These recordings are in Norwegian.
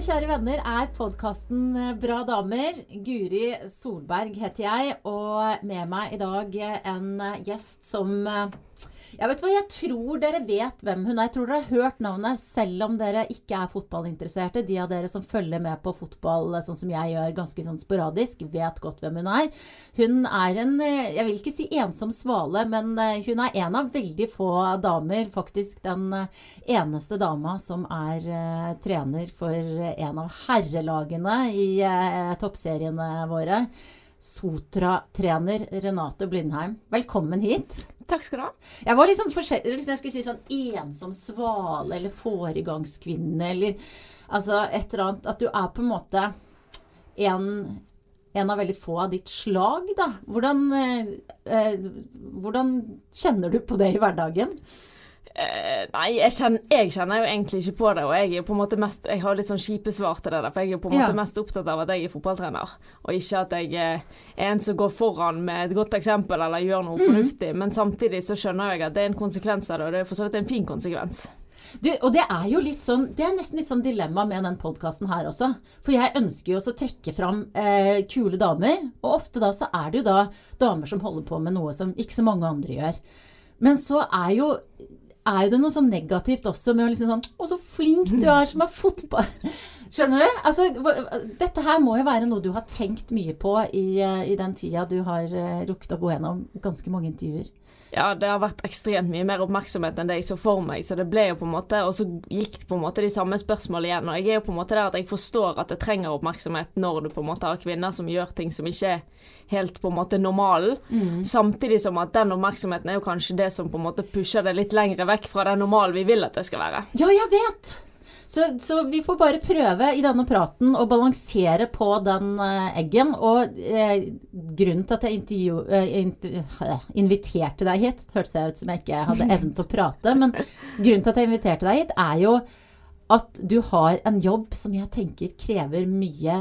Dette, kjære venner, er podkasten Bra damer. Guri Solberg heter jeg, og med meg i dag en gjest som jeg vet hva, jeg tror dere vet hvem hun er. Jeg tror dere har hørt navnet, selv om dere ikke er fotballinteresserte. De av dere som følger med på fotball sånn som jeg gjør, ganske sånn sporadisk, vet godt hvem hun er. Hun er en, jeg vil ikke si ensom svale, men hun er en av veldig få damer. Faktisk den eneste dama som er trener for en av herrelagene i toppseriene våre. Sotra-trener Renate Blindheim, velkommen hit. Takk skal du ha. Jeg var liksom forskjellig Hvis jeg skulle si sånn ensom svale eller foregangskvinne eller altså et eller annet At du er på en måte en, en av veldig få av ditt slag, da. Hvordan, eh, eh hvordan kjenner du på det i hverdagen? Uh, nei, jeg kjenner, jeg kjenner, jo egentlig ikke på det. Og jeg er på en måte mest Jeg har litt sånn kjipe svar til det der, for jeg er på en måte mest opptatt av at jeg er fotballtrener, og ikke at jeg er en som går foran med et godt eksempel eller gjør noe mm. fornuftig. Men samtidig så skjønner jeg at det er en konsekvens av det, og det er for så vidt en fin konsekvens. Du, og det er jo litt sånn Det er nesten litt sånn dilemma med den podkasten her også. For jeg ønsker jo også å trekke fram eh, kule damer, og ofte da så er det jo da damer som holder på med noe som ikke så mange andre gjør. Men så er jo er det noe sånn negativt også med å liksom sånn Å, så flink du er som er fotball... Skjønner du? Altså, dette her må jo være noe du har tenkt mye på i, eh, i den tida du har uh, rukket å gå gjennom ganske mange intervjuer. Ja, det har vært ekstremt mye mer oppmerksomhet enn det jeg så for meg. Så det ble jo på en måte Og så gikk på en måte de samme spørsmålene igjen. Og jeg er jo på en måte der at jeg forstår at det trenger oppmerksomhet når du på en måte har kvinner som gjør ting som ikke er helt på en måte normalen. Mm. Samtidig som at den oppmerksomheten er jo kanskje det som på en måte pusher det litt lengre vekk fra den normalen vi vil at det skal være. Ja, jeg vet! Så, så, vi får bare prøve i denne praten å balansere på den uh, eggen. Og uh, grunnen til at jeg intervju, uh, inviterte deg hit, hørtes jeg ut som jeg ikke hadde evnen til å prate, men grunnen til at jeg inviterte deg hit, er jo at du har en jobb som jeg tenker krever mye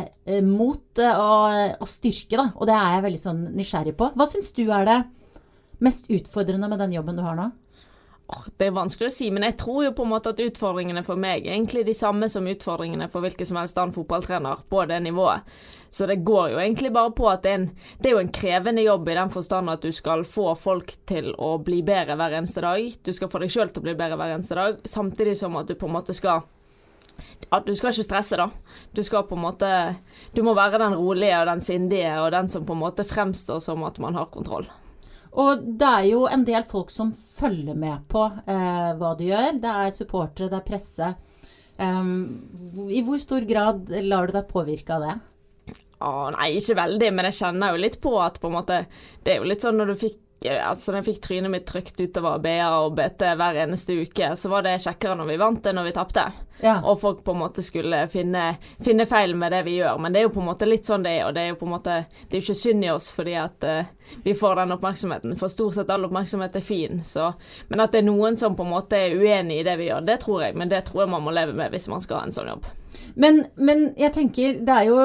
mot og, og, styrke, da. Og det er jeg veldig sånn nysgjerrig på. Hva syns du er det mest utfordrende med den jobben du har nå? Det er vanskelig å si, men jeg tror jo på en måte at utfordringene for meg er egentlig de samme som utfordringene for hvilken som helst annen fotballtrener på det nivået. Så det går jo egentlig bare på at det er, en, det er jo en krevende jobb i den forstand at du skal få folk til å bli bedre hver eneste dag. Du skal få deg sjøl til å bli bedre hver eneste dag, samtidig som at du på en måte skal at du skal ikke stresse, da. Du skal på en måte Du må være den rolige og den sindige og den som på en måte fremstår som at man har kontroll. Og det er jo en del folk som følger med på eh, hva du gjør. Det er supportere, det er presse. Um, I hvor stor grad lar du deg påvirke av det? Å, nei, ikke veldig, men jeg kjenner jo litt på at på måte Det er jo litt sånn når du fikk altså når jeg fikk trynet mitt trykt utover BA og BT hver eneste uke, så var det kjekkere når vi vant enn når vi tapte. Ja. Og folk på en måte skulle finne, finne, feil med det vi gjør. Men det er jo på en måte litt sånn det er, og det er jo på en måte Det er jo ikke synd i oss fordi at uh, vi får den oppmerksomheten, for stort sett all oppmerksomhet er fin. Så, men at det er noen som på en måte er uenig i det vi gjør, det tror jeg. Men det tror jeg man må leve med hvis man skal ha en sånn jobb. Men, men jeg tenker, det er jo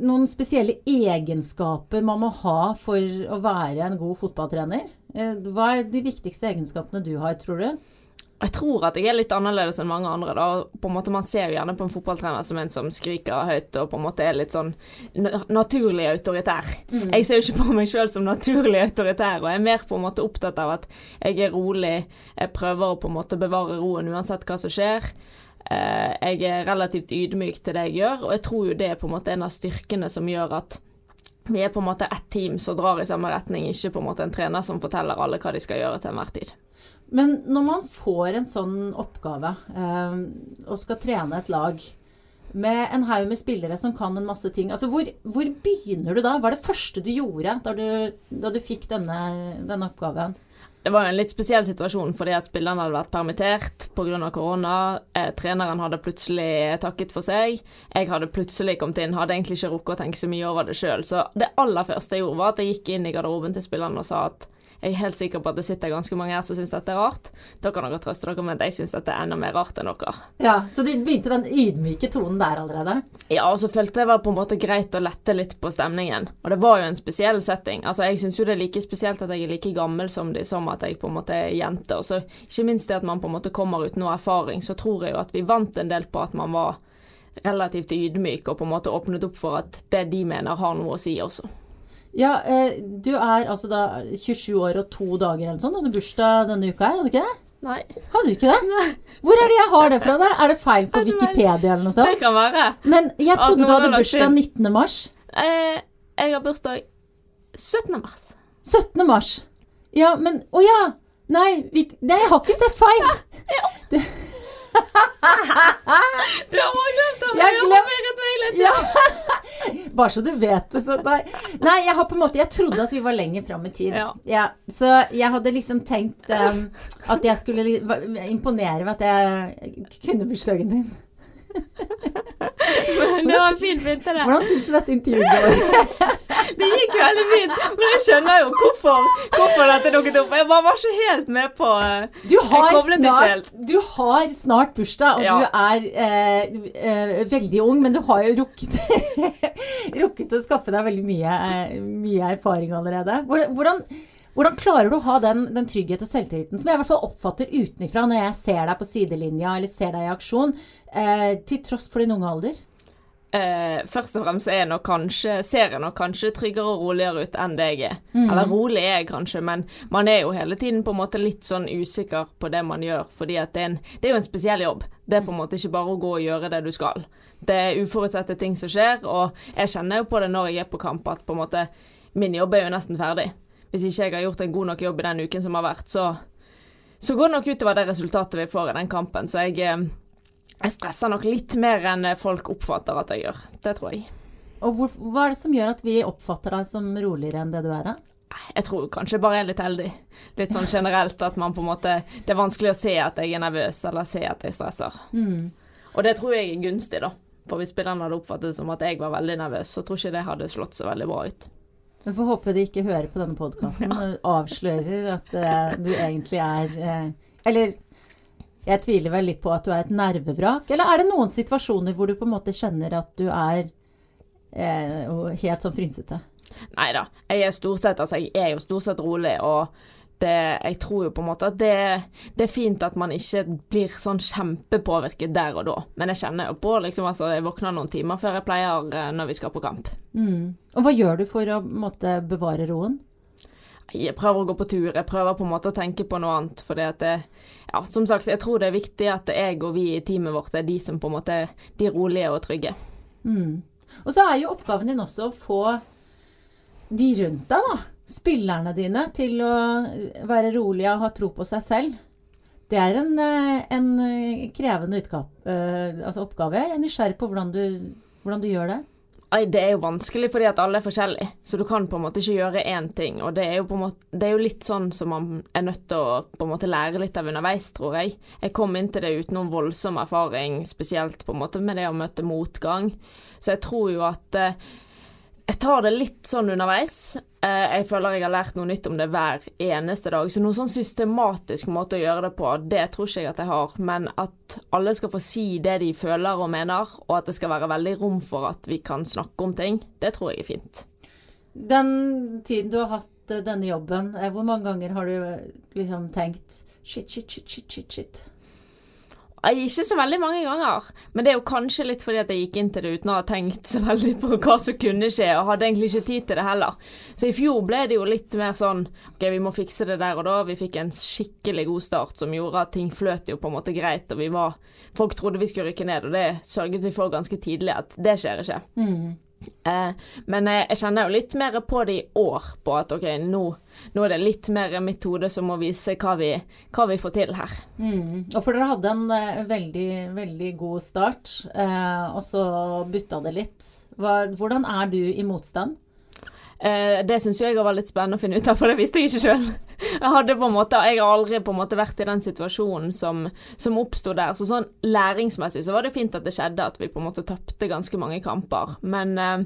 noen spesielle egenskaper man må ha for å være en god fotballtrener? Eh, hva er de viktigste egenskapene du har, tror du? Jeg tror at jeg er litt annerledes enn mange andre. da. På en måte Man ser jo gjerne på en fotballtrener som en som skriker høyt og på en måte er litt sånn naturlig autoritær. Mm. Jeg ser jo ikke på meg sjøl som naturlig autoritær, og jeg er mer på en måte opptatt av at jeg er rolig, jeg prøver å på en måte bevare roen uansett hva som skjer. Eh, jeg er relativt ydmyk til det jeg gjør, og jeg tror jo det er på en måte en av styrkene som gjør at vi er på en måte ett team som drar i samme retning, ikke på en måte en trener som forteller alle hva de skal gjøre til enhver tid. Men når man får en sånn oppgave eh, og skal trene et lag med en haug med spillere som kan en masse ting, altså hvor, hvor begynner du da? Hva er det første du gjorde da du, da du fikk denne, denne oppgaven? Det var jo en litt spesiell situasjon fordi at spillerne hadde vært permittert pga. korona. Eh, treneren hadde plutselig takket for seg. Jeg hadde plutselig kommet inn, hadde egentlig ikke rukket å tenke så mye over det sjøl. Så det aller første jeg gjorde, var at jeg gikk inn i garderoben til spillerne og sa at jeg er helt sikker på at det sitter ganske mange her som syns dette er rart. Da kan dere trøste dere med at jeg syns dette er enda mer rart enn dere. Ja, Så du begynte den ydmyke tonen der allerede? Ja, og så følte jeg det var på en måte greit å lette litt på stemningen. Og det var jo en spesiell setting. Altså, jeg syns jo det er like spesielt at jeg er like gammel som de, som at jeg på en måte er jente. Og så ikke minst det at man på en måte kommer uten noe erfaring, så tror jeg jo at vi vant en del på at man var relativt ydmyk og på en måte åpnet opp for at det de mener, har noe å si også. Ja, eh, du er altså da 27 år og to dager eller sånn. Hadde bursdag denne uka her, hadde du ikke det? Nei. Hadde du ikke det? Hvor er det jeg har det fra? deg? Er det feil på Wikipedia eller noe sånt? Det kan være. Men jeg trodde du hadde bursdag 19. mars. Eh, jeg har bursdag 17. mars. 17. mars. Ja, men Å ja! Nei, vi, nei, jeg har ikke sett feil. Du har bare glemt det! Jeg har forvirret meg litt. Ja. Bare så du vet det. Så nei. nei, jeg har på en måte Jeg trodde at vi var lenger fram i tid. Ja. så jeg hadde liksom tenkt um, at jeg skulle imponere ved at jeg kunne bursdagen din. Det var en fin finte, det. Hvordan syns du dette intervjuet går? Det gikk veldig fint. Men jeg skjønner jo hvorfor, hvorfor dette dukket opp. Jeg bare var ikke helt med på eh, Du har, snart, du har snart bursdag, og Ja. du er eh, eh, veldig ung, men du har jo rukket, rukket å skaffe deg veldig mye, eh, mye erfaring allerede. Hvordan, hvordan, klarer du å ha den, den trygghet og selvtilliten, som jeg i hvert fall oppfatter utenfra når jeg ser deg på sidelinja eller ser deg i aksjon, eh, til tross for din unge alder? eh, Først og fremst er jeg nok kanskje, ser jeg nok kanskje tryggere og roligere ut enn det jeg er. Eller rolig er jeg kanskje, men man er jo hele tiden på en måte litt sånn usikker på det man gjør, fordi at det er, en, det er jo en spesiell jobb. Det er på en måte ikke bare å gå og gjøre det du skal. Det er uforutsette ting som skjer, og jeg kjenner jo på det når jeg er på kamp at på en måte min jobb er jo nesten ferdig. Hvis ikke jeg har gjort en god nok jobb i den uken som har vært, så, så går det nok utover det resultatet vi får i den kampen. Så jeg, eh, jeg stresser nok litt mer enn folk oppfatter at jeg gjør. Det tror jeg. Og hvor, hva er det som gjør at vi oppfatter deg som roligere enn det du er? da? Jeg tror kanskje bare jeg er litt heldig. Litt sånn generelt at man på en måte Det er vanskelig å se at jeg er nervøs, eller se at jeg stresser. Og det tror jeg er gunstig, da. For hvis spillerne hadde oppfattet det som at jeg var veldig nervøs, så tror ikke det hadde slått så veldig bra ut. Vi får håpe de ikke hører på denne podkasten og avslører at uh, du egentlig er uh, Eller jeg tviler vel litt på at du er et nervevrak. Eller er det noen situasjoner hvor du på en måte kjenner at du er uh, helt sånn frynsete? Nei da. Jeg er stort sett Altså, jeg er jo stort sett rolig, og det, jeg tror jo på en måte at det, det er fint at man ikke blir sånn kjempepåvirket der og da. Men jeg kjenner jo på liksom altså Jeg våkner noen timer før jeg pleier eh, når vi skal på kamp. Mm. Og hva gjør du for å måte, bevare roen? Jeg prøver å gå på tur, jeg prøver på en måte å tenke på noe annet. at det, ja, som sagt, jeg tror det er viktig at jeg og vi i teamet vårt er de som på en måte er de rolige og trygge. Mm. Og så er jo oppgaven din også å få de rundt deg, da, spillerne dine, til å være rolige og ha tro på seg selv. Det er en, eh, en eh, krevende utgave, eh, altså oppgave. Jeg er nysgjerrig på hvordan du, hvordan du gjør det. Ai, det er jo vanskelig fordi at alle er forskjellige, så du kan på en måte ikke gjøre én ting. Og det er måte, det er jo litt sånn som man er nødt til å på en måte lære litt av underveis, tror jeg. Jeg kom inn til det uten noen voldsom erfaring, spesielt på en måte med det å møte motgang. Så jeg tror jo at eh, jeg tar det litt sånn underveis. Eh, jeg føler jeg har lært noe nytt om det hver eneste dag. Så noen sånn systematisk måte å gjøre det på, det tror ikke jeg at jeg har. Men at alle skal få si det de føler og mener, og at det skal være veldig rom for at vi kan snakke om ting, det tror jeg er fint. Den tiden du har hatt eh, denne jobben, eh, hvor mange ganger har du liksom tenkt shit, shit, shit, shit, shit, shit? Ikke så veldig mange ganger, men det er jo kanskje litt fordi at jeg gikk inn til det uten å ha tenkt så veldig på hva som kunne skje, og hadde egentlig ikke tid til det heller. Så i fjor ble det jo litt mer sånn OK, vi må fikse det der og da. Vi fikk en skikkelig god start som gjorde at ting fløt jo på en måte greit, og vi var Folk trodde vi skulle rykke ned, og det sørget vi for ganske tidlig at det skjer ikke. Eh, men eh, jeg kjenner jo litt mer på det i år, på at OK, nå, nå er det litt mer mitt hode som må vise hva vi, hva vi får til her. Mm. Og for dere hadde en eh, veldig, veldig god start, eh, og så butta det litt. Hvordan er du i motstand? Eh, det syns jeg var litt spennende å finne ut av, for det visste jeg ikke sjøl. Jeg hadde på en måte, jeg har aldri på en måte vært i den situasjonen som, som oppsto der. Så sånn læringsmessig så var det fint at det skjedde, at vi på en måte tapte ganske mange kamper. Men uh,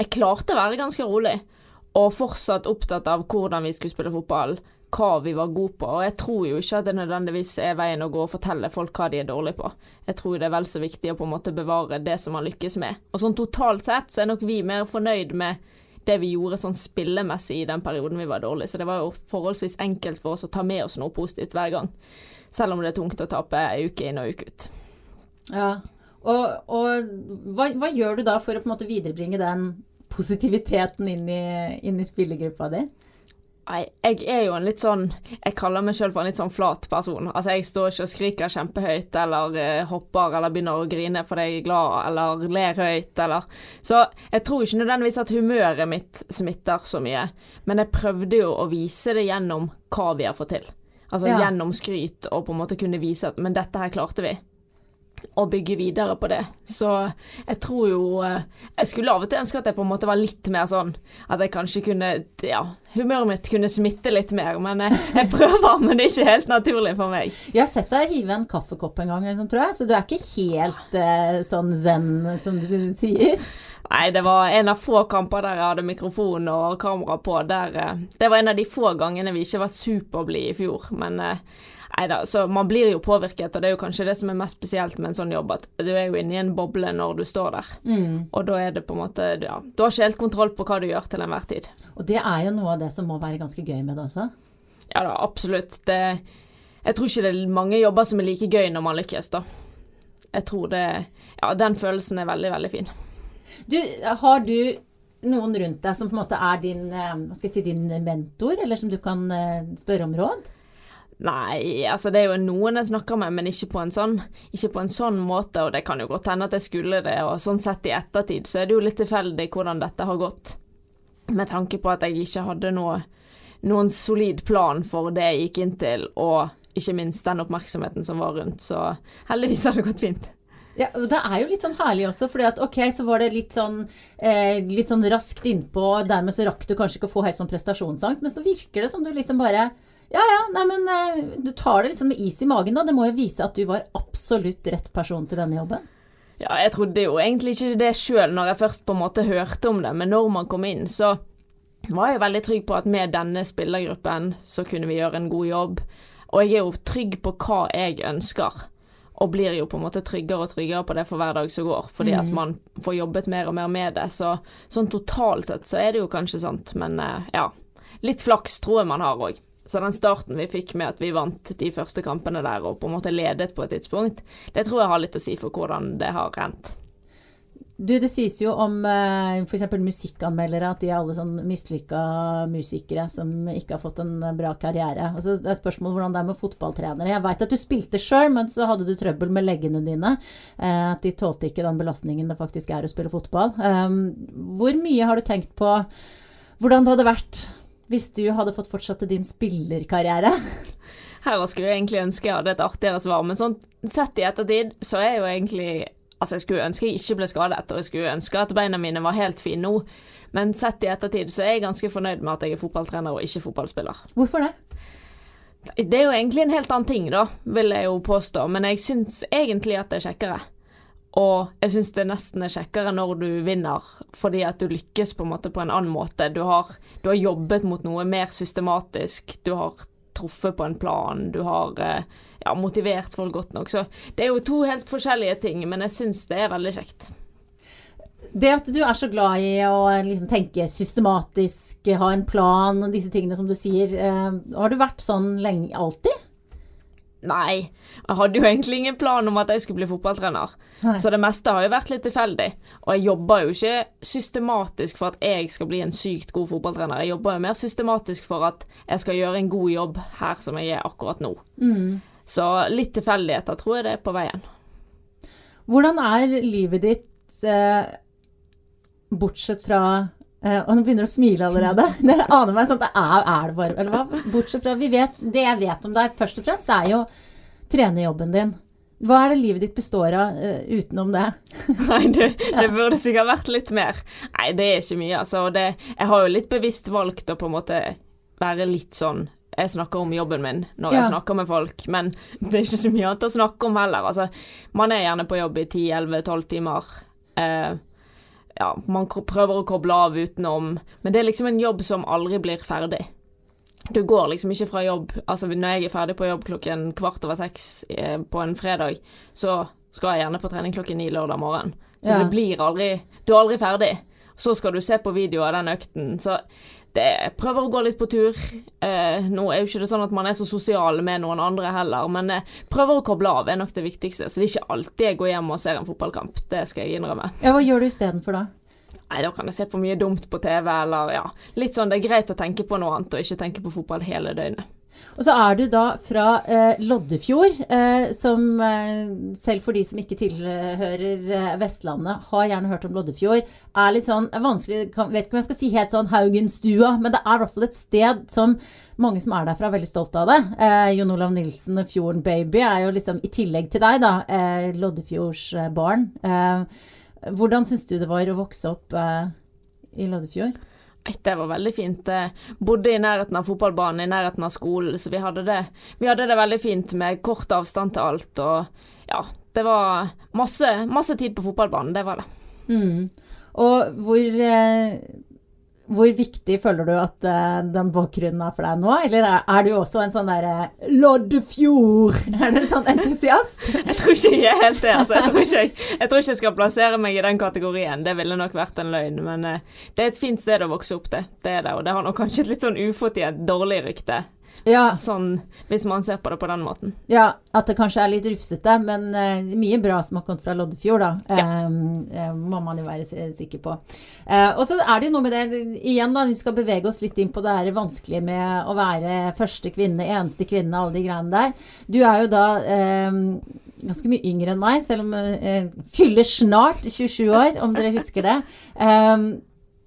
jeg klarte å være ganske rolig, og fortsatt opptatt av hvordan vi skulle spille fotball. Hva vi var gode på. Og jeg tror jo ikke at det nødvendigvis er veien å gå og fortelle folk hva de er dårlige på. Jeg tror det er vel så viktig å på en måte bevare det som man lykkes med. Og sånn totalt sett så er nok vi mer fornøyd med det vi gjorde sånn spillemessig i den perioden vi var dårlige. Så det var jo forholdsvis enkelt for oss å ta med oss noe positivt hver gang. Selv om det er tungt å tape uke inn og uke ut. Ja. Og, og hva, hva, gjør du da for å på en måte viderebringe den positiviteten inn i, inn i spillergruppa di? Nei, jeg er jo en litt sånn Jeg kaller meg sjøl for en litt sånn flat person. Altså, jeg står ikke og skriker kjempehøyt eller uh, hopper eller begynner å grine fordi jeg er glad eller ler høyt eller Så jeg tror ikke nødvendigvis at humøret mitt smitter så mye, men jeg prøvde jo å vise det gjennom hva vi har fått til. Altså ja. gjennom skryt og på en måte kunne vise at Men dette her klarte vi og bygge videre på det. Så jeg tror jo eh, Jeg skulle av og til ønske at jeg på en måte var litt mer sånn At jeg kanskje kunne Ja, humøret mitt kunne smitte litt mer. Men jeg, jeg prøver, men det er ikke helt naturlig for meg. Jeg har sett deg hive en kaffekopp en gang, liksom, tror jeg. Så du er ikke helt eh, sånn zen som du sier? Nei, det var en av få kamper der jeg hadde mikrofon og kamera på. Der, eh, det var en av de få gangene vi ikke var superblide i fjor. Men eh, Nei da, så man blir jo påvirket, og det er jo kanskje det som er mest spesielt med en sånn jobb, at du er jo inne i en boble når du står der. Mm. Og da er det på en måte Ja, du har ikke helt kontroll på hva du gjør til enhver tid. Og det er jo noe av det som må være ganske gøy med det også? Ja da, absolutt. Det Jeg tror ikke det er mange jobber som er like gøy når man lykkes, da. Jeg tror det Ja, den følelsen er veldig, veldig fin. Du, har du noen rundt deg som på en måte er din, eh, hva skal jeg si, din mentor, eller som du kan eh, spørre om råd? Nei, altså det er jo noen jeg snakker med, men ikke på en sånn, ikke på en sånn måte. Og det kan jo godt hende at jeg skulle det, og sånn sett i ettertid så er det jo litt tilfeldig hvordan dette har gått. Med tanke på at jeg ikke hadde noe, noen solid plan for det jeg gikk inn til, og ikke minst den oppmerksomheten som var rundt. Så heldigvis har det gått fint. Ja, og Det er jo litt sånn herlig også, fordi at ok, så var det litt sånn, eh, litt sånn raskt innpå, dermed så rakk du kanskje ikke å få helt sånn prestasjonsangst, men så virker det som du liksom bare ja ja, nei men eh, du tar det liksom med is i magen, da. Det må jo vise at du var absolutt rett person til denne jobben. Ja, jeg trodde jo egentlig ikke det sjøl når jeg først på en måte hørte om det, men når man kom inn, så var jeg veldig trygg på at med denne spillergruppen så kunne vi gjøre en god jobb. Og jeg er jo trygg på hva jeg ønsker, og blir jo på en måte tryggere og tryggere på det for hver dag som går, fordi mm. at man får jobbet mer og mer med det. Så sånn totalt sett så er det jo kanskje sant, men eh, ja. Litt flaks tror jeg man har òg. Så den starten vi fikk med at vi vant de første kampene der og på en måte ledet på et tidspunkt, det tror jeg har litt å si for hvordan det har rent. Du, det sies jo om eh, f.eks. musikkanmeldere at de er alle sånn mislykka musikere som ikke har fått en bra karriere. Altså, det er spørsmål hvordan det er med fotballtrenere. Jeg veit at du spilte sjøl, men så hadde du trøbbel med leggene dine. Uh, at de tålte ikke den belastningen det faktisk er å spille fotball. Hvor mye har du tenkt på hvordan det hadde vært hvis du hadde fått fortsette din spillerkarriere? Her skulle jeg egentlig ønske jeg hadde et artigere svar, men sånn sett i ettertid så er jeg jo egentlig Altså, jeg skulle ønske jeg ikke ble skadet, og jeg skulle ønske at beina mine var helt fine nå, men sett i ettertid så er jeg ganske fornøyd med at jeg er fotballtrener og ikke fotballspiller. Hvorfor det? Det er jo egentlig en helt annen ting, da, vil jeg jo påstå, men jeg syns egentlig at det er kjekkere. Og jeg syns det nesten er kjekkere når du vinner, fordi at du lykkes på en måte på en annen måte. Du har, du har jobbet mot noe mer systematisk, du har truffet på en plan, du har eh, ja, motivert folk godt nok. Så det er jo to helt forskjellige ting, men jeg syns det er veldig kjekt. Det at du er så glad i å liksom tenke systematisk, ha en plan disse tingene som du sier, eh, har du vært sånn lenge alltid? Nei, jeg hadde jo egentlig ingen plan om at jeg skulle bli fotballtrener. Nei. Så det meste har jo vært litt tilfeldig. Og jeg jobber jo ikke systematisk for at jeg skal bli en sykt god fotballtrener. Jeg jobber jo mer systematisk for at jeg skal gjøre en god jobb her som jeg er akkurat nå. Mm. Så litt tilfeldigheter tror jeg det er på veien. Hvordan er livet ditt eh, bortsett fra og nå begynner å smile allerede. Det aner meg sånn at det er, er det bare Eller hva? Bortsett fra vi vet, Det jeg vet om deg først og fremst, det er jo trenerjobben din. Hva er det livet ditt består av uh, utenom det? Nei, det, det, burde sikkert vært litt mer. Nei, det er ikke mye, altså. Det, jeg har jo litt bevisst valgt å på en måte være litt sånn jeg snakker om jobben min når ja. jeg snakker med folk, men det er ikke så mye annet å snakke om heller. Altså, man er gjerne på jobb i 10-11-12 timer. Uh, ja, man prøver å koble av utenom, men det er liksom en jobb som aldri blir ferdig du går liksom ikke fra jobb Altså når jeg er ferdig på jobb klokken kvart over seks eh, på en fredag, så skal jeg gjerne på trening klokken ni lørdag morgen. Så ja. det blir aldri Du er aldri ferdig. Så skal du se på video av den økten. Så det prøver å gå litt på tur. Eh, nå er jo ikke det sånn at man er så sosial med noen andre heller, men eh, prøver å koble av er nok det viktigste. Så det er ikke alltid jeg går hjem og ser en fotballkamp. Det skal jeg innrømme. Ja, Hva gjør du istedenfor da? Nei, da kan jeg se på mye dumt på TV, eller ja. Litt sånn det er greit å tenke på noe annet, og ikke tenke på fotball hele døgnet. Og så er du da fra eh, Loddefjord, eh, som eh, selv for de som ikke tilhører eh, Vestlandet, har gjerne hørt om Loddefjord. Er litt sånn er vanskelig, kan, Vet ikke om jeg skal si helt sånn Haugenstua, men det er i hvert fall et sted som mange som er derfra, er veldig stolt av det. Eh, Jon Olav Nilsen, Fjorden Baby, er jo liksom, i tillegg til deg, da, eh, Loddefjords barn. hvordan syns du det var å vokse opp i Loddefjord? Det var veldig fint. Bodde i nærheten av fotballbanen, i nærheten av skolen, så vi hadde, det, vi hadde det veldig fint med kort avstand til alt. Og ja, det var masse, masse tid på fotballbanen, det var det. Mm. Og hvor eh, hvor viktig føler du at uh, den bakgrunnen er for deg nå? Eller er, er du også en sånn derre uh, Loddefjord? Er du en sånn entusiast? jeg tror ikke jeg er helt det. Altså. Jeg, tror ikke jeg, tror ikke jeg skal plassere meg i den kategorien. Det ville nok vært en løgn. Men uh, det er et fint sted å vokse opp, det. Det er det. Og det har nok kanskje et litt sånn ufortjent dårlig rykte. Ja. Sånn, hvis man ser på det på den måten. Ja, at det kanskje er litt rufsete, men uh, mye bra som har kommet fra Loddefjord, da. Ja. Uh, må man jo være sikker på. Uh, og så er det jo noe med det, igjen da, vi skal bevege oss litt inn på det her vanskelige med å være første kvinne, eneste kvinne, alle de greiene der. Du er jo da ganske mye yngre enn meg, selv om jeg fyller snart 27 år, om dere husker det.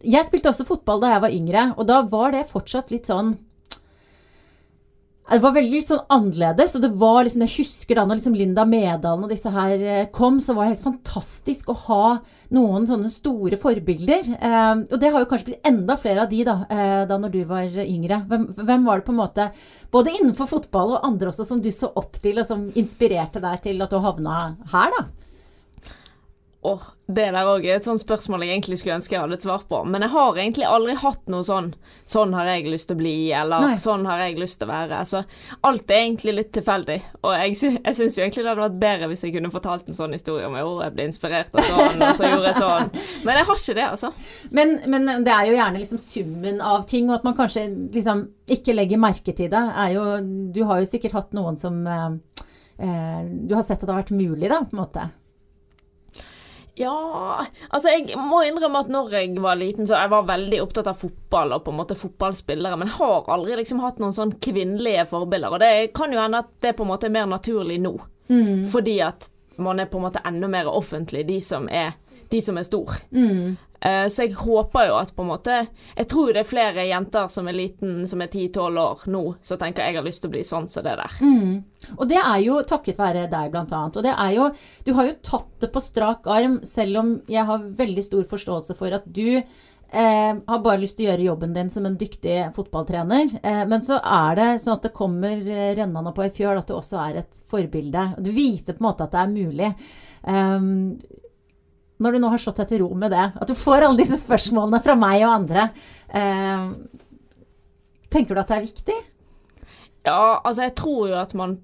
jeg spilte også fotball da jeg var yngre, og da var det fortsatt litt sånn det var veldig sånn annerledes. og det var liksom, Jeg husker da når liksom Linda Medalen og disse her eh, kom, så var det helt fantastisk å ha noen sånne store forbilder. Eh, og det har jo kanskje blitt enda flere av de da, eh, da når du var yngre. Hvem, hvem, var det på en måte, både innenfor fotball og andre også, som du så opp til, og som inspirerte deg til at du havna her, da? Åh, det der òg er et sånt spørsmål jeg egentlig skulle ønske jeg hadde et svar på. Men jeg har egentlig aldri hatt noe sånn 'sånn har jeg lyst til å bli', eller Nei. 'sånn har jeg lyst til å være'. Så alt er egentlig litt tilfeldig. Og jeg, sy jeg syns jo egentlig det hadde vært bedre hvis jeg kunne fortalt en sånn historie om jo, jeg ble inspirert av sånn, og så gjorde jeg sånn. Men jeg har ikke det, altså. Men, men det er jo gjerne liksom summen av ting, og at man kanskje liksom ikke legger merke til det, er jo Du har jo sikkert hatt noen som eh, eh Du har sett at det har vært mulig, da, på en måte. Ja Altså, jeg må innrømme at når jeg var liten, så jeg var veldig opptatt av fotball og på en måte fotballspillere, men har aldri liksom hatt noen sånn kvinnelige forbilder. Og det kan jo hende at det på en måte er mer naturlig nå. Mm. Fordi at man er på en måte enda mer offentlig, de som er, de som er stor. Mm. Uh, så jeg håper jo at på en måte Jeg tror det er flere jenter som er liten, som er 10-12 år nå, som tenker jeg har lyst til å bli sånn som så det der. Mm. Og det er jo takket være deg, blant annet. Og det er jo Du har jo tatt det på strak arm, selv om jeg har veldig stor forståelse for at du Eh, har bare lyst til å gjøre jobben din som en dyktig fotballtrener. Eh, men så er det sånn at det kommer eh, rennende på ei fjøl at du også er et forbilde. Du viser på en måte at det er mulig. Eh, når du nå har slått deg til ro med det, at du får alle disse spørsmålene fra meg og andre, eh, tenker du at det er viktig? Ja, altså jeg tror jo at man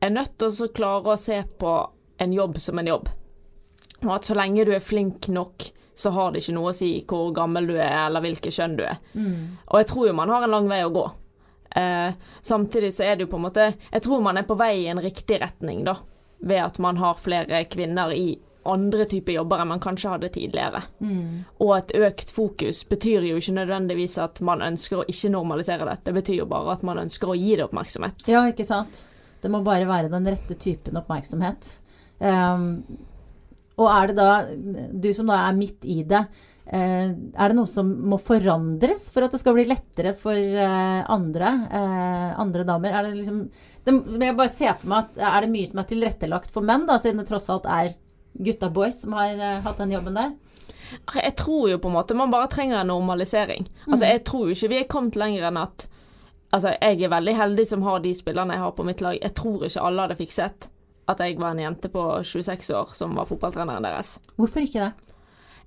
er nødt til å klare å se på en jobb som en jobb. Og at så lenge du er flink nok, så har det ikke noe å si hvor gammel du er eller hvilket kjønn du er. Mm. Og jeg tror jo man har en lang vei å gå. Eh, samtidig så er det jo på en måte Jeg tror man er på vei i en riktig retning, da. Ved at man har flere kvinner i andre typer jobber enn man kanskje hadde tidligere. Mm. Og et økt fokus betyr jo ikke nødvendigvis at man ønsker å ikke normalisere det. Det betyr jo bare at man ønsker å gi det oppmerksomhet. Ja, ikke sant. Det må bare være den rette typen oppmerksomhet. Um, og er det da, du som da er midt i det, uh, er det noe som må forandres for at det skal bli lettere for uh, andre, uh, andre damer? Er det liksom det, jeg bare ser for meg at Er det mye som er tilrettelagt for menn, da, siden det tross alt er gutta boys som har hatt den jobben der? Jeg tror jo på en måte man bare trenger en normalisering. Altså, mm. Altså, Jeg tror jo ikke vi er kommet lenger enn at Altså, jeg er veldig heldig som har de spillerne jeg har på mitt lag. Jeg tror ikke alle hadde fikset at jeg var en jente på 26 år som var fotballtreneren deres. Hvorfor ikke det?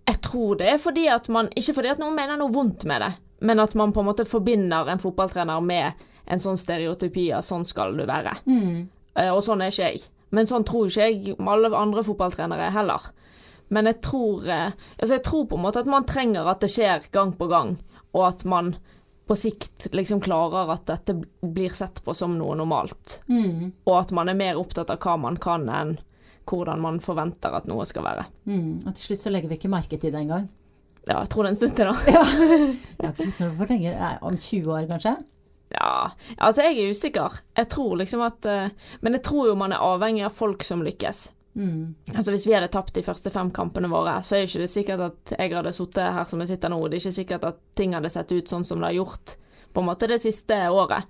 Jeg tror det er fordi at man Ikke fordi at noen mener noe vondt med det, men at man på en måte forbinder en fotballtrener med en sånn stereotypi av sånn skal du være. Mm. Uh, og sånn er ikke jeg. Men sånn tror ikke jeg alle andre fotballtrenere heller. Men jeg tror, eh, altså jeg tror på en måte at man trenger at det skjer gang på gang, og at man på sikt liksom klarer at dette blir sett på som noe normalt. Mm. Og at man er mer opptatt av hva man kan, enn hvordan man forventer at noe skal være. Mm. Og til slutt så legger vi ikke merke til det engang. Ja, jeg tror det er en stund til, da. Ja, gud, hvor lenge? Om 20 år, kanskje? Ja, altså jeg er usikker. Jeg tror liksom at eh, Men jeg tror jo man er avhengig av folk som lykkes. Mm. Altså Hvis vi hadde tapt de første fem kampene våre, så er det ikke det sikkert at jeg hadde sittet her som jeg sitter nå. Det er ikke sikkert at ting hadde sett ut sånn som det har gjort på en måte det siste året.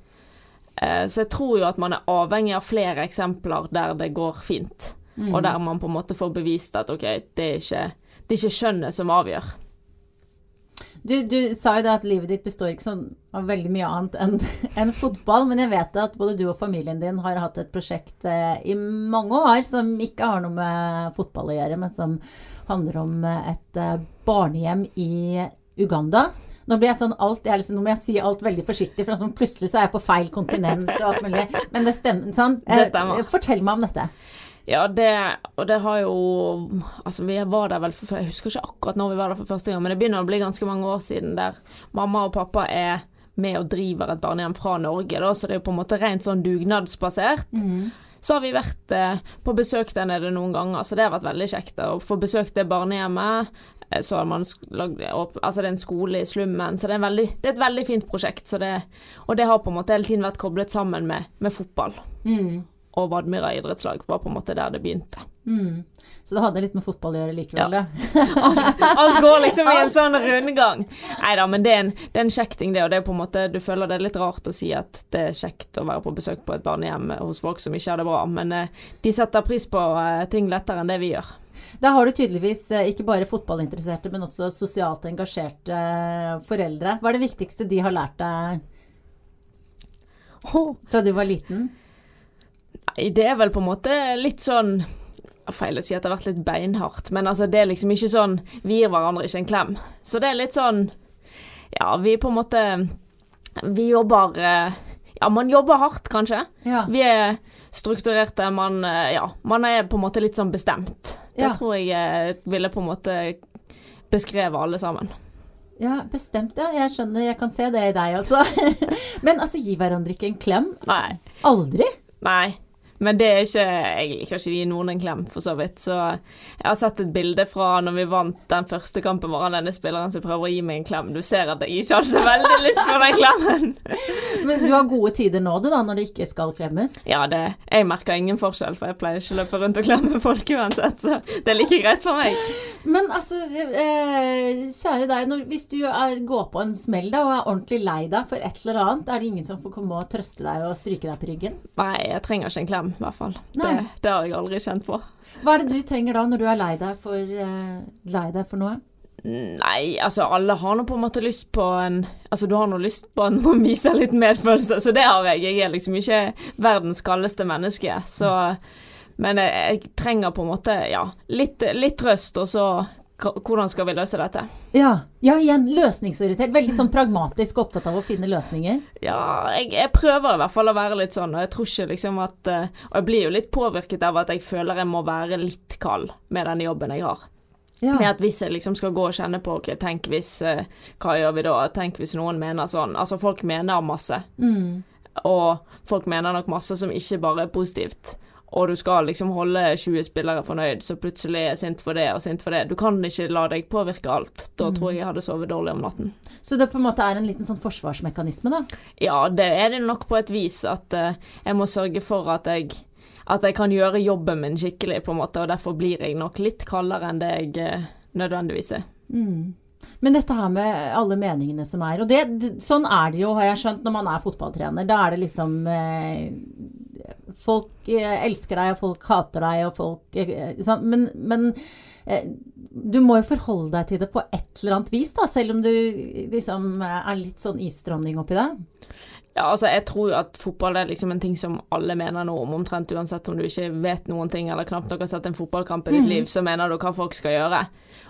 Eh, Så jeg tror jo at man er avhengig av flere eksempler der det går fint, Mm. og der man på en måte får bevist at OK, det er ikke, det er ikke skjønnet som avgjør. Du, du sa jo det at livet ditt består ikke sånn av veldig mye annet enn en fotball, men jeg vet at både du og familien din har hatt et prosjekt eh, i mange år som ikke har noe med fotball å gjøre, men som handler om eh, et eh, barnehjem i Uganda. Nå blir jeg sånn alt, jeg liksom, nå må jeg si alt veldig forsiktig, for sånn, plutselig så er jeg på feil kontinent og alt mulig. Men det stemmer, sant? Det stemmer. Eh, Fortell meg om dette. Ja, det, og det har jo Altså, vi var der vel for Jeg husker ikke akkurat når vi var der for første gang, men det begynner å bli ganske mange år siden der mamma og pappa er med og driver et barnehjem fra Norge, da, så det er jo på en måte rent sånn dugnadsbasert. Så har vi vært eh, på besøk der nede noen ganger, så det har vært veldig kjekt å få besøkt det barnehjemmet. Eh, Så har man lagd opp, altså det er en skole i slummen, så det er, veldig, det er et veldig fint prosjekt. Så det, og det har på en måte hele tiden vært koblet sammen med, med fotball. Mm. Og Vadmyra idrettslag var på en måte der det begynte. Mm. Så det hadde litt med fotball å gjøre likevel, Ja. det. Alt, alt går liksom i en sånn rundgang. Nei da, men det er, en, det er en kjekk ting, det. Og det er på en måte, du føler det er litt rart å si at det er kjekt å være på besøk på et barnehjem hos folk som ikke har det bra, men eh, de setter pris på eh, ting lettere enn det vi gjør. Da har du tydeligvis eh, ikke bare fotballinteresserte, men også sosialt engasjerte eh, foreldre. Hva er det viktigste de har lært deg fra du var liten? Nei, det er vel på en måte litt sånn Feil å si at det har vært litt beinhardt, men altså det er liksom ikke sånn Vi gir hverandre ikke en klem. Så det er litt sånn Ja, vi på en måte Vi jobber eh, Ja, man jobber hardt, kanskje. Ja. Vi er strukturerte, man eh, Ja, man er på en måte litt sånn bestemt. Det Ja. tror jeg eh, ville på en måte beskrevet alle sammen. ja, bestemt, ja. Jeg skjønner, jeg kan se det i deg også. men altså, gi hverandre ikke en klem? Nei. Aldri? Nei. Men det er ikke Jeg liker ikke å gi noen en klem, for så vidt. Så jeg har sett et bilde fra når vi vant den første kampen vår av denne spilleren som prøver å gi meg en klem. Du ser at jeg ikke hadde så veldig lyst på den klemmen. Men du har gode tider nå, du, da, når det ikke skal klemmes? Ja, det Jeg merker ingen forskjell, for jeg pleier ikke å løpe rundt og klemme folk uansett, så det er like greit for meg. Men altså, eh, kjære deg, når, hvis du er, går på en smell da, og er ordentlig lei deg for et eller annet, er det ingen som får komme og trøste deg og stryke deg på ryggen? Nei, jeg trenger ikke en klem, i hvert fall. Det, det har jeg aldri kjent på. Hva er det du trenger da, når du er lei deg for, eh, lei deg for noe? Nei, altså alle har nå på en måte lyst på en Altså du har nå lyst på en å vise litt medfølelse, så det har jeg. Jeg er liksom ikke verdens kaldeste menneske, så Men jeg, jeg trenger på en måte, ja, litt, litt trøst, og så hvordan skal vi løse dette? Ja, ja igjen løsningsorientert. Veldig sånn pragmatisk og opptatt av å finne løsninger. Ja, jeg, jeg prøver i hvert fall å være litt sånn, og jeg tror ikke liksom at eh, Og jeg blir jo litt påvirket av at jeg føler jeg må være litt kald med den jobben jeg har. Ja. Med at hvis jeg liksom skal gå og kjenne på ok, tenk hvis eh, Hva gjør vi da? Tenk hvis noen mener sånn. Altså, folk mener masse. Mm. Og folk mener nok masse som ikke bare er positivt. Og du skal liksom holde 20 spillere fornøyd, så plutselig er jeg sint for det og sint for det. Du kan ikke la deg påvirke alt. Da tror jeg jeg hadde sovet dårlig om natten. Så det på en måte er en liten sånn forsvarsmekanisme, da? Ja, det er det nok på et vis at uh, jeg må sørge for at jeg at jeg kan gjøre jobben min skikkelig, på en måte, og derfor blir jeg nok litt kaldere enn det jeg uh, nødvendigvis er. Mm. Men dette her med alle meningene som er Og det, sånn er det jo, har jeg skjønt, når man er fotballtrener. Da er det liksom eh, Folk eh, elsker deg, og folk hater deg, og folk eh? Men, men eh, du må jo forholde deg til det på et eller annet vis, da, selv om du liksom er litt sånn isdronning oppi det. Ja, altså jeg tror jo at fotball er liksom en ting som alle mener noe om, omtrent uansett om du ikke vet noen ting eller knapt nok har sett en fotballkamp i ditt mm. liv, så mener du hva folk skal gjøre.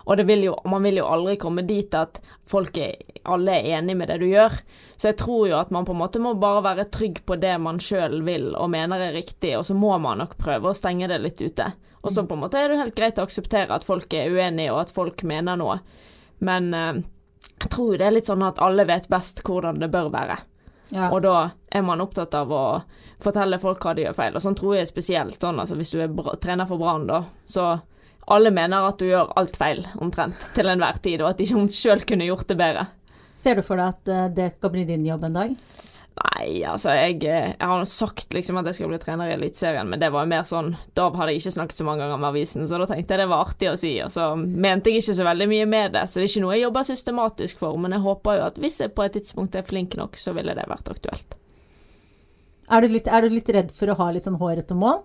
Og det vil jo, man vil jo aldri komme dit at folk er, alle er enig med det du gjør. Så jeg tror jo at man på en måte må bare være trygg på det man sjøl vil og mener er riktig, og så må man nok prøve å stenge det litt ute. Og så på en måte er det jo helt greit å akseptere at folk er uenige og at folk mener noe. Men eh, jeg tror det er litt sånn at alle vet best hvordan det bør være. Ja. Og da er man opptatt av å fortelle folk hva de gjør feil. Og sånn tror jeg spesielt sånn, altså hvis du er bra, trener for Brann, da, så alle mener at du gjør alt feil, omtrent, til enhver tid, og at de ikke sjøl kunne gjort det bedre. Ser du for deg at eh, det skal bli din jobb en dag? Nei, altså jeg, eh, jeg har sagt liksom at jeg skal bli trener i Eliteserien, men det var jo mer sånn Da hadde jeg ikke snakket så mange ganger med avisen, så da tenkte jeg det var artig å si. Og så mente jeg ikke så veldig mye med det, så det er ikke noe jeg jobber systematisk for. Men jeg håper jo at hvis jeg på et tidspunkt er flink nok, så ville det vært aktuelt. Er du litt, er du litt redd for å ha litt sånn hårete mål?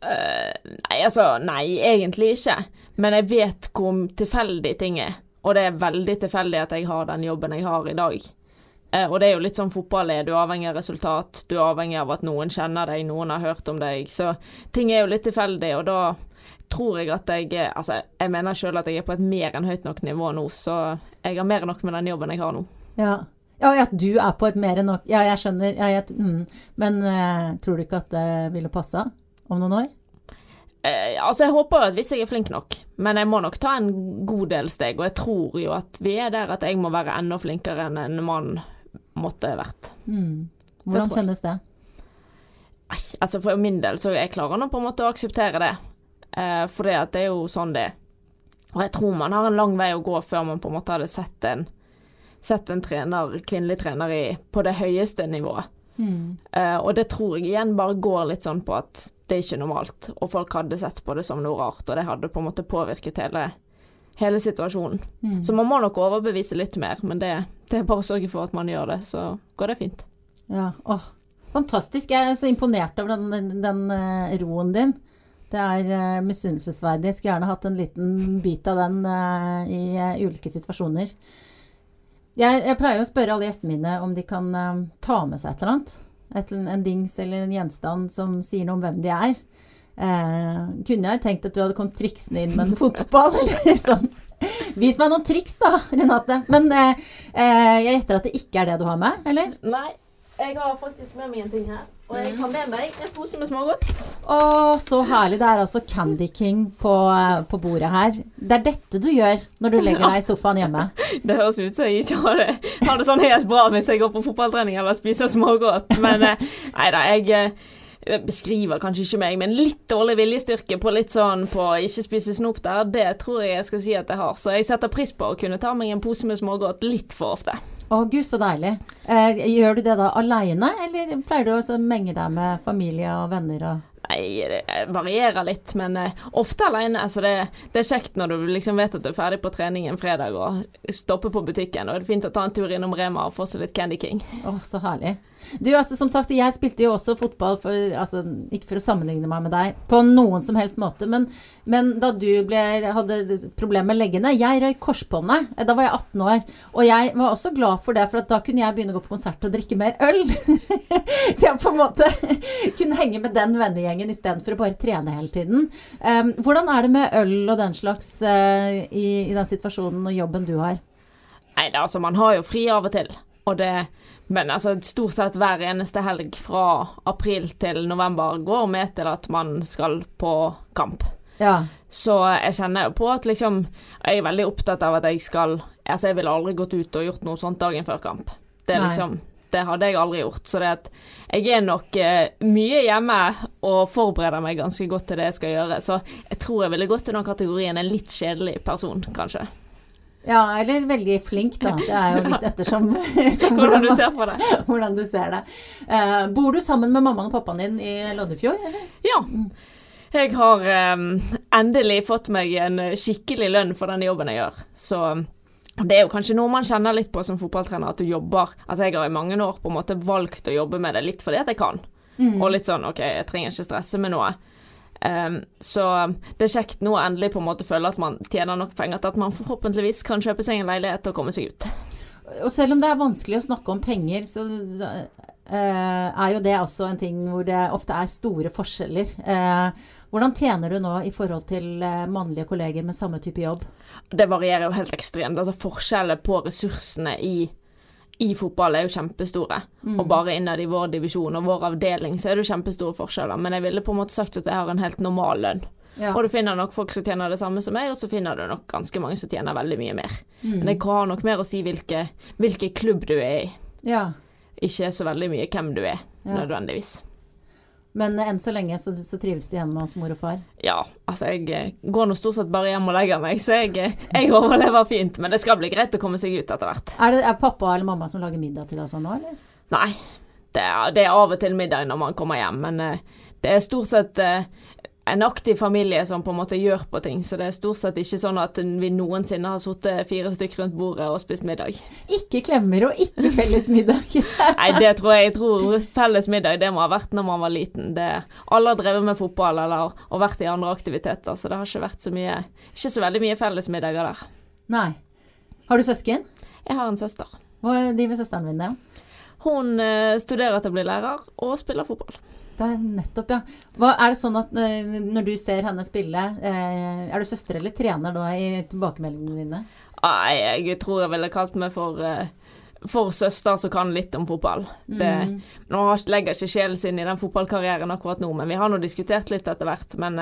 Uh, nei, altså Nei, egentlig ikke. Men jeg vet hvor tilfeldig ting er. Og det er veldig tilfeldig at jeg har den jobben jeg har i dag. Eh, og det er jo litt sånn fotball er. Du er avhengig av resultat. Du er avhengig av at noen kjenner deg, noen har hørt om deg. Så ting er jo litt tilfeldig, og da tror jeg at jeg Altså, jeg mener sjøl at jeg er på et mer enn høyt nok nivå nå, så jeg har mer enn nok med den jobben jeg har nå. Ja. ja, at du er på et mer enn nok Ja, jeg skjønner. Ja, jeg, mm. Men uh, tror du ikke at det ville passa om noen år? Eh, altså, jeg håper at hvis jeg er flink nok, men jeg må nok ta en god del steg. Og jeg tror jo at vi er der at jeg må være enda flinkere enn en mann måtte vært. Mm. Hvordan det kjennes det? Nei, altså for min del så jeg klarer nå på en måte å akseptere det. Eh, for det, det er jo sånn det er. Og jeg tror man har en lang vei å gå før man på en måte hadde sett en, sett en trener, kvinnelig trener i, på det høyeste nivået. Mm. Eh, og det tror jeg igjen bare går litt sånn på at det er ikke normalt, og folk hadde sett på det som noe rart, og det hadde på en måte påvirket hele, hele situasjonen. Mm. Så man må nok overbevise litt mer, men det, det er bare å sørge for at man gjør det, så går det fint. Ja, åh, fantastisk. Jeg er så imponert over den, den, den eh, roen din. Det er uh, misunnelsesverdig. Skulle gjerne hatt en liten bit av den uh, i uh, ulike situasjoner. Jeg, jeg pleier å spørre alle gjestene mine om de kan ta med seg et eller annet. Et, en dings eller en gjenstand som sier noe om hvem de er. Eh, kunne jeg tenkt at du hadde kommet triksende inn med en fotball, eller sånn. Vis meg noen triks, da, Renate. Men eh, eh, jeg gjetter at det ikke er det du har med, eller? Nei, jeg har faktisk med meg en ting her. Og jeg har med meg en pose med smågodt. Å, så herlig. Det er altså Candy King på, på bordet her. Det er dette du gjør når du legger deg i sofaen hjemme. Det høres ut som jeg ikke har det, har det sånn helt bra hvis jeg går på fotballtrening eller spiser smågodt. Men eh, nei da, jeg eh, beskriver kanskje ikke meg, men litt dårlig viljestyrke på litt sånn på ikke spise snop der, det tror jeg jeg skal si at jeg har. Så jeg setter pris på å kunne ta meg en pose med smågodt litt for ofte. Å, gud, så deilig. Eh, gjør du det da aleine, eller pleier du å menge deg med familie og venner og Nei, det varierer litt, men eh, ofte alene. Altså det, det er kjekt når du liksom vet at du er ferdig på trening en fredag og stopper på butikken. Og det er fint å ta en tur innom Rema og få seg litt Candy King. Å, så herlig. Du, altså som sagt, jeg spilte jo også fotball, for, altså, ikke for å sammenligne meg med deg på noen som helst måte, men, men da du ble, hadde problemer med leggene Jeg røyk korsbåndet. Da var jeg 18 år. Og jeg var også glad for det, for da kunne jeg begynne å gå på konsert og drikke mer øl. så jeg på en måte kunne henge med den vennegjengen istedenfor å bare trene hele tiden. Um, hvordan er det med øl og den slags uh, i, i den situasjonen og jobben du har? Nei, altså man har jo fri av og til. Og det, men altså stort sett hver eneste helg fra april til november går med til at man skal på kamp. Ja. Så jeg kjenner på at liksom Jeg er veldig opptatt av at jeg skal Altså, jeg ville aldri gått ut og gjort noe sånt dagen før kamp. Det er Nei. liksom Det hadde jeg aldri gjort. Så det at jeg er nok eh, mye hjemme og forbereder meg ganske godt til det jeg skal gjøre. Så jeg tror jeg ville gått under kategorien en litt kjedelig person, kanskje. Ja, eller veldig flink, da. Det er jo litt ettersom Hvordan du ser det. hvordan du ser det. Uh, bor du sammen med mammaen og pappaen din i Loddefjord? Eller? Ja. Jeg har um, endelig fått meg en skikkelig lønn for den jobben jeg gjør. Så det er jo kanskje noe man kjenner litt på som fotballtrener, at du jobber Altså, jeg har i mange år på en måte valgt å jobbe med det litt fordi at jeg kan. Og litt sånn OK, jeg trenger ikke stresse med noe. Em, så det er kjekt nå å endelig på en måte føle at man tjener nok penger til at man forhåpentligvis kan kjøpe seg en leilighet og komme seg ut. Og selv om det er vanskelig å snakke om penger, så uh, er jo det også en ting hvor det ofte er store forskjeller. Uh, hvordan tjener du nå i forhold til eh, mannlige kolleger med samme type jobb? Det varierer jo helt ekstremt. Altså Forskjellen på ressursene i, i fotball er jo kjempestore. Og bare innad i vår divisjon og vår avdeling så er det jo kjempestore forskjeller. Men jeg ville på en måte sagt at jeg har en helt normal lønn. Ja. Og du finner nok folk som tjener det samme som meg, og så finner du nok ganske mange som tjener veldig mye mer. Mm. Men det har nok mer å si hvilke, hvilke klubb du er i, ja. ikke så veldig mye hvem du er, Ja. nødvendigvis. Men enn så lenge så, så trives du hjemme hos mor og far? Ja, altså jeg eh, går nå stort sett bare hjem og legger meg, så jeg, eh, jeg overlever fint. Men det skal bli greit å komme seg ut etter hvert. Er det er pappa eller mamma som lager middag til deg sånn nå, eller? Nei, det er, det er av og til middag når man kommer hjem, men eh, det er stort sett eh, en aktiv familie som på en måte gjør på ting, så det er stort sett ikke sånn at vi noensinne har sittet fire stykker rundt bordet og spist middag. Ikke klemmer og ikke felles middag. Nei, det tror jeg. Jeg tror felles middag det må ha vært når man var liten. Det, alle har drevet med fotball eller og vært i andre aktiviteter, så det har ikke vært så mye Ikke så veldig mye fellesmiddager der. Nei. Har du søsken? Jeg har en søster. Hva driver søsteren min med? Hun eh, studerer til å bli lærer og spiller fotball. Det er nettopp, ja. Hva, er det sånn at eh, når du ser henne spille, eh, er du søster eller trener da i tilbakemeldingene dine? Nei, jeg tror jeg ville kalt meg for for søster som kan litt om fotball. Det, Mm. Nå har- legger ikke sjelen sin i den fotballkarrieren akkurat nå, men vi har nå diskutert litt etter hvert. Men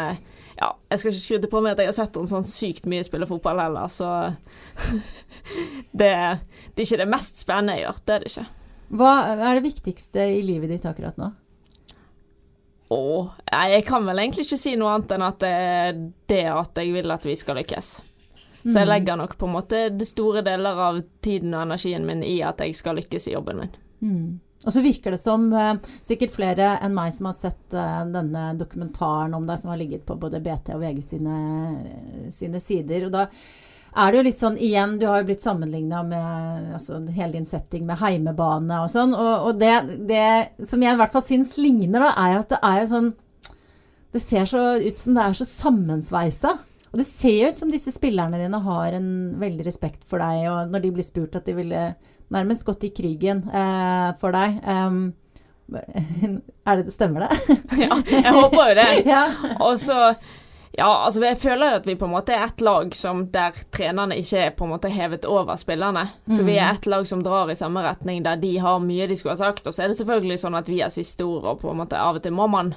ja, jeg skal ikke skryte på meg at jeg har sett henne sånn sykt mye spille fotball heller, så det, det er ikke det mest spennende jeg gjør. Det er det ikke. Hva er det viktigste i livet ditt akkurat nå? Å jeg kan vel egentlig ikke si noe annet enn at det er det at jeg vil at vi skal lykkes. Så jeg Mm. legger nok på en måte store deler av tiden og energien min i at jeg skal lykkes i jobben min. Mm. Og så virker det som eh, sikkert flere enn meg som har sett eh, denne dokumentaren om deg, som har ligget på både BT og VG sine, sine sider. Og da er det jo litt sånn igjen, du har jo blitt sammenligna med altså, hele din setting med heimebane og sånn. Og, og det, det som jeg i hvert fall syns ligner, da, er at det er jo sånn Det ser så ut som det er så sammensveisa. Og det ser jo ut som disse spillerne dine har en veldig respekt for deg, og når de blir spurt at de ville nærmest gått i krigen eh, for deg. Um, er det, stemmer det? Ja, jeg håper jo det. ja. Og så Ja, altså jeg føler jo at vi på en måte er ett lag som der trenerne ikke er på en måte hevet over spillerne. Så vi er ett lag som drar i samme retning, der de har mye de skulle ha sagt. Og så er det selvfølgelig sånn at vi har siste ord, og på en måte av og til må man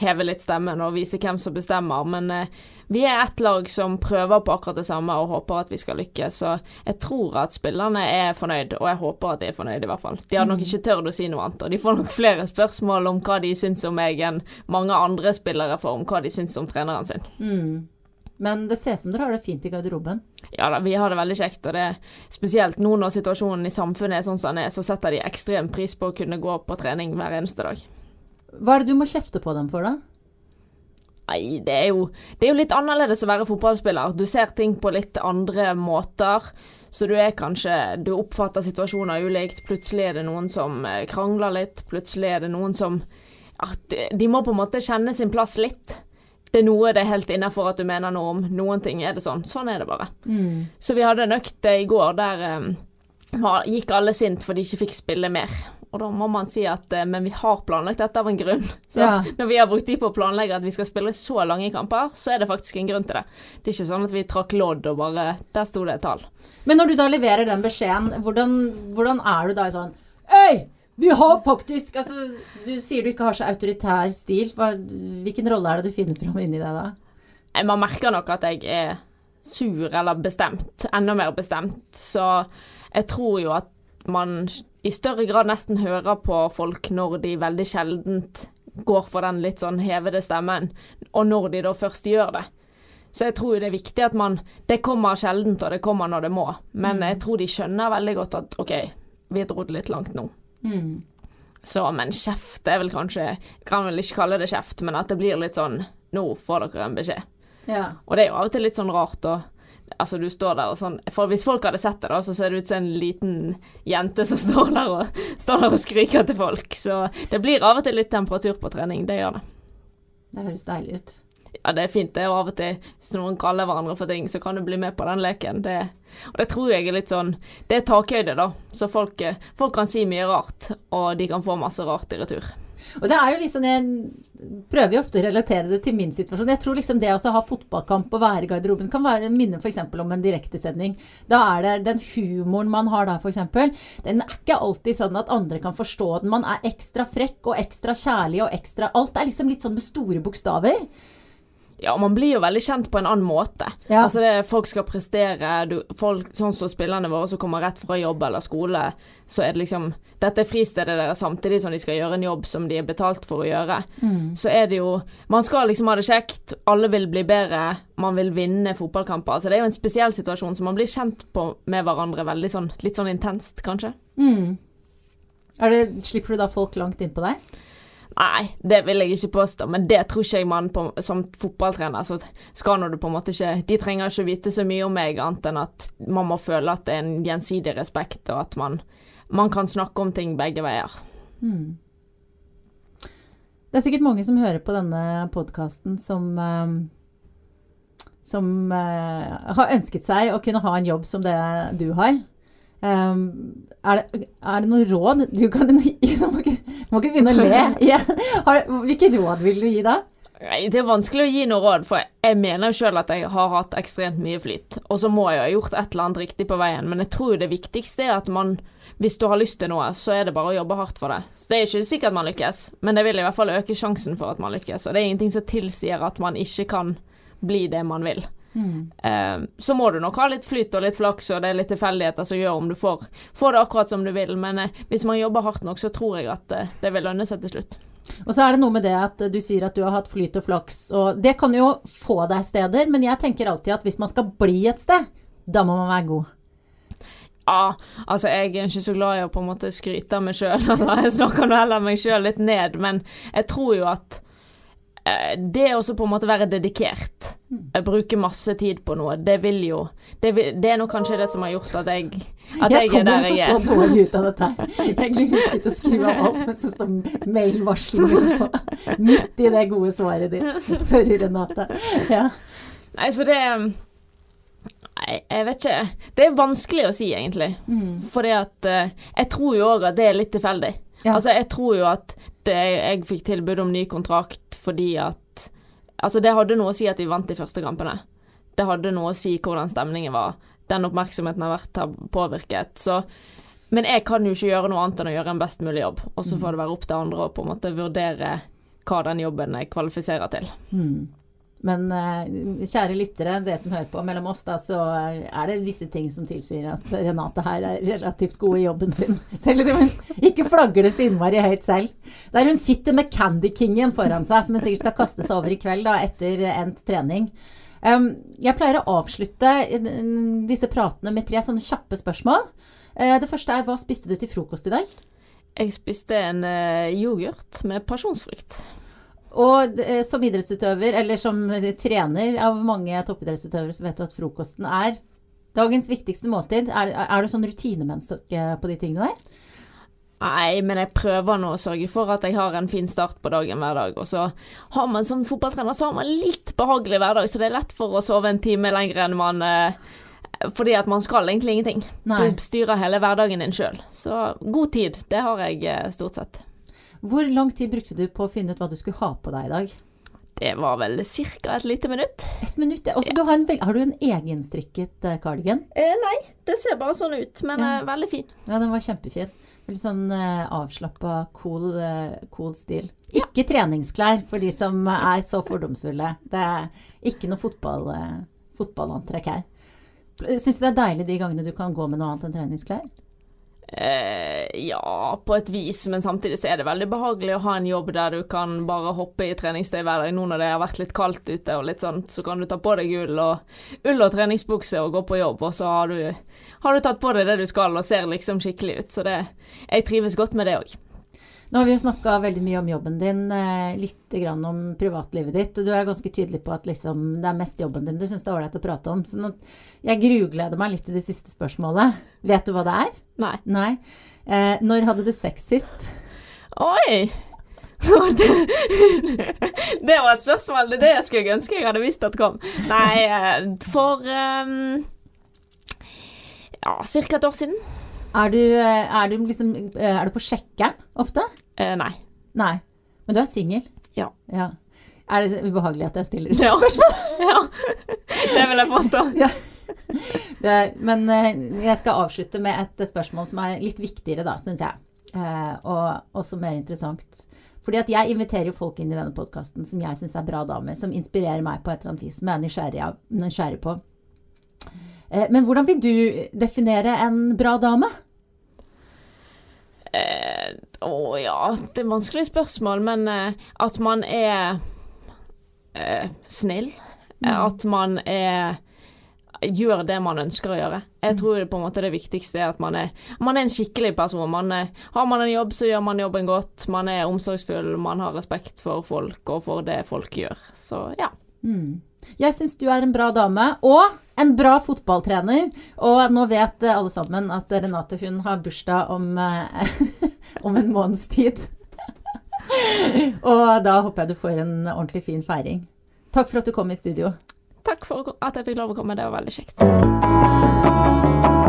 heve litt stemmen og vise hvem som bestemmer. Men eh, vi er ett lag som prøver på akkurat det samme og håper at vi skal lykkes. Så jeg tror at spillerne er fornøyd, og jeg håper at de er fornøyd i hvert fall. De hadde nok ikke tørt å si noe annet, og de får nok flere spørsmål om hva de syns om meg enn mange andre spillere får om hva de syns om treneren sin. Mm. Men det ser ut som dere har det fint i garderoben. Ja da, vi har det veldig kjekt, og det er spesielt nå når situasjonen i samfunnet er sånn som den er, så setter de ekstrem pris på å kunne gå på trening hver eneste dag. Hva er det du må kjefte på dem for, da? Nei, det er, jo, det er jo litt annerledes å være fotballspiller. Du ser ting på litt andre måter. Så du er kanskje Du oppfatter situasjoner ulikt. Plutselig er det noen som eh, krangler litt. Plutselig er det noen som at de- må på en måte kjenne sin plass litt. Det er noe det er helt innafor at du mener noe om. Noen ting er det sånn. Sånn er det bare. Mm. Så vi hadde en økt eh, i går der um, gikk alle sint fordi de ikke fikk spille mer. Og da må man si at eh, men vi har planlagt dette av en grunn. Så Ja. når vi har brukt tid på å planlegge at vi skal spille så lange kamper, så er det faktisk en grunn til det. Det er ikke sånn at vi trakk lodd og bare Der sto det et tall. Men når du da leverer den beskjeden, hvordan, hvordan er du da i sånn Øy! Vi har faktisk altså, Du sier du ikke har så autoritær stil. Hva, hvilken rolle er det du finner fram inni deg da? Man merker nok at jeg er sur eller bestemt. Enda mer bestemt. Så jeg tror jo at man i større grad nesten hører på folk når de veldig sjeldent går for den litt sånn hevede stemmen, og når de da først gjør det. Så jeg tror jo det er viktig at man Det kommer sjeldent, og det kommer når det må. Men jeg tror de skjønner veldig godt at OK, vi dro det litt langt nå. Mm. Så, men kjeft er vel kanskje Kan vel ikke kalle det kjeft, men at det blir litt sånn Nå får dere en beskjed. Ja. Og det er jo av og til litt sånn rart å Altså, du står der og sånn For hvis folk hadde sett det, da, så ser det ut som en liten jente som står der og, står der og skriker til folk. Så det blir av og til litt temperatur på trening. Det gjør det. Det høres deilig ut. Ja, det er fint, det. Og av og til, hvis noen kaller hverandre for ting, så kan du bli med på den leken. Det, og det tror jeg er litt sånn Det er takhøyde, da. Så folk, eh, folk kan si mye rart, og de kan få masse rart i retur. Og det er jo liksom Jeg prøver jo ofte å relatere det til min situasjon. Jeg tror liksom det å ha fotballkamp og være i garderoben kan være en minne f.eks. om en direktesending. Da er det den humoren man har da, f.eks. Den er ikke alltid sånn at andre kan forstå den. Man er ekstra frekk og ekstra kjærlig og ekstra Alt er liksom litt sånn med store bokstaver. Ja, man blir jo veldig kjent på en annen måte. Ja. Altså det, Folk skal prestere, du, folk, sånn som spillerne våre som kommer rett fra jobb eller skole, så er det liksom Dette er fristedet deres samtidig som de skal gjøre en jobb som de er betalt for å gjøre. Mm. Så er det jo Man skal liksom ha det kjekt, alle vil bli bedre, man vil vinne fotballkamper. Altså det er jo en spesiell situasjon, så man blir kjent på med hverandre veldig sånn litt sånn intenst, kanskje. Mm. Det, slipper du da folk langt innpå deg? Nei, det vil jeg ikke påstå, men det tror ikke jeg man som fotballtrener så skal når du på en måte ikke De trenger ikke vite så mye om meg, annet enn at man må føle at det er en gjensidig respekt, og at man, man kan snakke om ting begge veier. Mm. Det er sikkert mange som hører på denne podkasten som eh, som eh, har ønsket seg å kunne ha en jobb som det du har. Um, er, det, er det noen råd du kan Du må ikke, begynne å le Ja. Har, hvilke råd vil du gi da? Nei, Det er vanskelig å gi noe råd, for jeg mener jo sjøl at jeg har hatt ekstremt mye flyt. Og så må jeg jo ha gjort et eller annet riktig på veien, men jeg tror det viktigste er at man hvis du har lyst til noe, så er det bare å jobbe hardt for det. Så Det er ikke sikkert man lykkes, men det vil i hvert fall øke sjansen for at man lykkes. Og det er ingenting som tilsier at man ikke kan bli det man vil. Mm. Eh, så må du nok ha litt flyt og litt flaks, og det er litt tilfeldigheter som gjør om du får, får det akkurat som du vil. Men eh, hvis man jobber hardt nok, så tror jeg at eh, det vil lønne seg til slutt. Og så er det noe med det at du sier at du har hatt flyt og flaks, og det kan jo få deg steder, men jeg tenker alltid at hvis man skal bli et sted, da må man være god. Ja, altså jeg er ikke så glad i å på en måte skryte av meg sjøl, jeg snakker nå heller meg sjøl litt ned, men jeg tror jo at det å på en måte være dedikert, eh, bruke masse tid på noe, det vil jo Det, vil, det er nok kanskje det som har gjort at jeg At jeg, jeg er der kommer jeg kommer er. så dårlig ut av dette her. Jeg husket å skru av alt mens det står mailvarsling på. Midt i det gode svaret ditt. Sorry, Renate. Ja. Nei, så det Nei, jeg vet ikke. Det er vanskelig å si, egentlig. Mm. Fordi at eh, Jeg tror jo òg at det er litt tilfeldig. Ja. Altså, jeg tror jo at det, jeg fikk tilbud om ny kontrakt fordi at Altså, det hadde noe å si at vi vant de første kampene. Det hadde noe å si hvordan stemningen var. Den oppmerksomheten har vært har påvirket. Så Men jeg kan jo ikke gjøre noe annet enn å gjøre en best mulig jobb. Og så får det være opp til andre å på en måte vurdere hva den jobben kvalifiserer til. Mm. Men eh, kjære lyttere, det som hører på mellom oss, da, så er det visse ting som tilsier at Renate her er relativt god i jobben sin. Selv om hun ikke flagger det så innmari høyt selv. Der hun sitter med Candy Kingen foran seg, som hun sikkert skal kaste seg over i kveld da, etter endt trening. Um, jeg pleier å avslutte eh, disse pratene med tre sånne kjappe spørsmål. Eh, det første er hva spiste du til frokost i dag? Jeg spiste en eh, yoghurt med pasjonsfrukt. Og eh, som idrettsutøver, eller som trener av mange toppidrettsutøvere, så vet du at frokosten er dagens viktigste måltid. Er, er du sånn rutinemenneske på de tingene der? Nei, men jeg prøver nå å sørge for at jeg har en fin start på dagen hver dag. Og så har man som fotballtrener så har man litt behagelig hverdag, så det er lett for å sove en time lenger enn man eh, Fordi at man skal egentlig ingenting. Nei. Du styrer hele hverdagen din sjøl. Så god tid, det har jeg eh, stort sett. Hvor lang tid brukte du på å finne ut hva du skulle ha på deg i dag? Det var vel ca. et lite minutt. Et minutt. ja. Du har, en, har du en egenstrikket kardigan? Eh, nei, det ser bare sånn ut, men Ja. eh, veldig fin. Ja, den var kjempefin. Veldig sånn eh, avslappa, cool, eh, cool stil. Ikke treningsklær for de som er så fordomsfulle. Det er ikke noe fotball, eh, fotballantrekk her. Syns du det er deilig de gangene du kan gå med noe annet enn treningsklær? Eh, ja, på et vis, men samtidig så er det veldig behagelig å ha en jobb der du kan bare hoppe i treningstøy hver dag. Nå når det har vært litt kaldt ute og litt sånn, så kan du ta på deg ull og, ull og treningsbukse og gå på jobb, og så har du, har du tatt på deg det du skal og ser liksom skikkelig ut. Så det, jeg trives godt med det òg. Nå har vi jo snakka veldig mye om jobben din, eh, litt grann om privatlivet ditt. Og du er ganske tydelig på at liksom, det er mest jobben din du syns det er ålreit å prate om. Så nå, jeg grugleder meg litt til det siste spørsmålet. Vet du hva det er? Nei. Nei. Eh, når hadde du sex sist? Oi! det, var et spørsmål. Det er det jeg skulle ønske jeg hadde visst at kom. Nei, eh, for um, Ja, ca. et år siden. Er du, er du, liksom, er du på sjekkeren ofte? Eh, nei. Nei. Men du er singel? Ja. ja. Er det ubehagelig at jeg stiller Ja. spørsmål? Ja, det vil jeg påstå. Det, men eh, jeg skal avslutte med et spørsmål som er litt viktigere, da, syns jeg. Eh, og også mer interessant. Fordi at jeg inviterer jo folk inn i denne podkasten som jeg syns er bra damer, som inspirerer meg på et eller annet vis, som jeg er nysgjerrig, av, nysgjerrig på. Eh, men hvordan vil du definere en bra dame? Eh, å ja, det er vanskelige vanskelig spørsmål, men eh, at man er eh, snill. Mm. At man er gjør det man ønsker å gjøre. Jeg tror på en måte det viktigste er at man er, man er en skikkelig person. Man er, har man en jobb, så gjør man jobben godt. Man er omsorgsfull, man har respekt for folk og for det folk gjør. Så ja. Mm. Jeg syns du er en bra dame, og en bra fotballtrener. Og nå vet alle sammen at Renate hun har bursdag om, eh, om en måneds tid. og da håper jeg du får en ordentlig fin feiring. Takk for at du kom i studio. Takk for at jeg fikk lov å komme, det var veldig kjekt.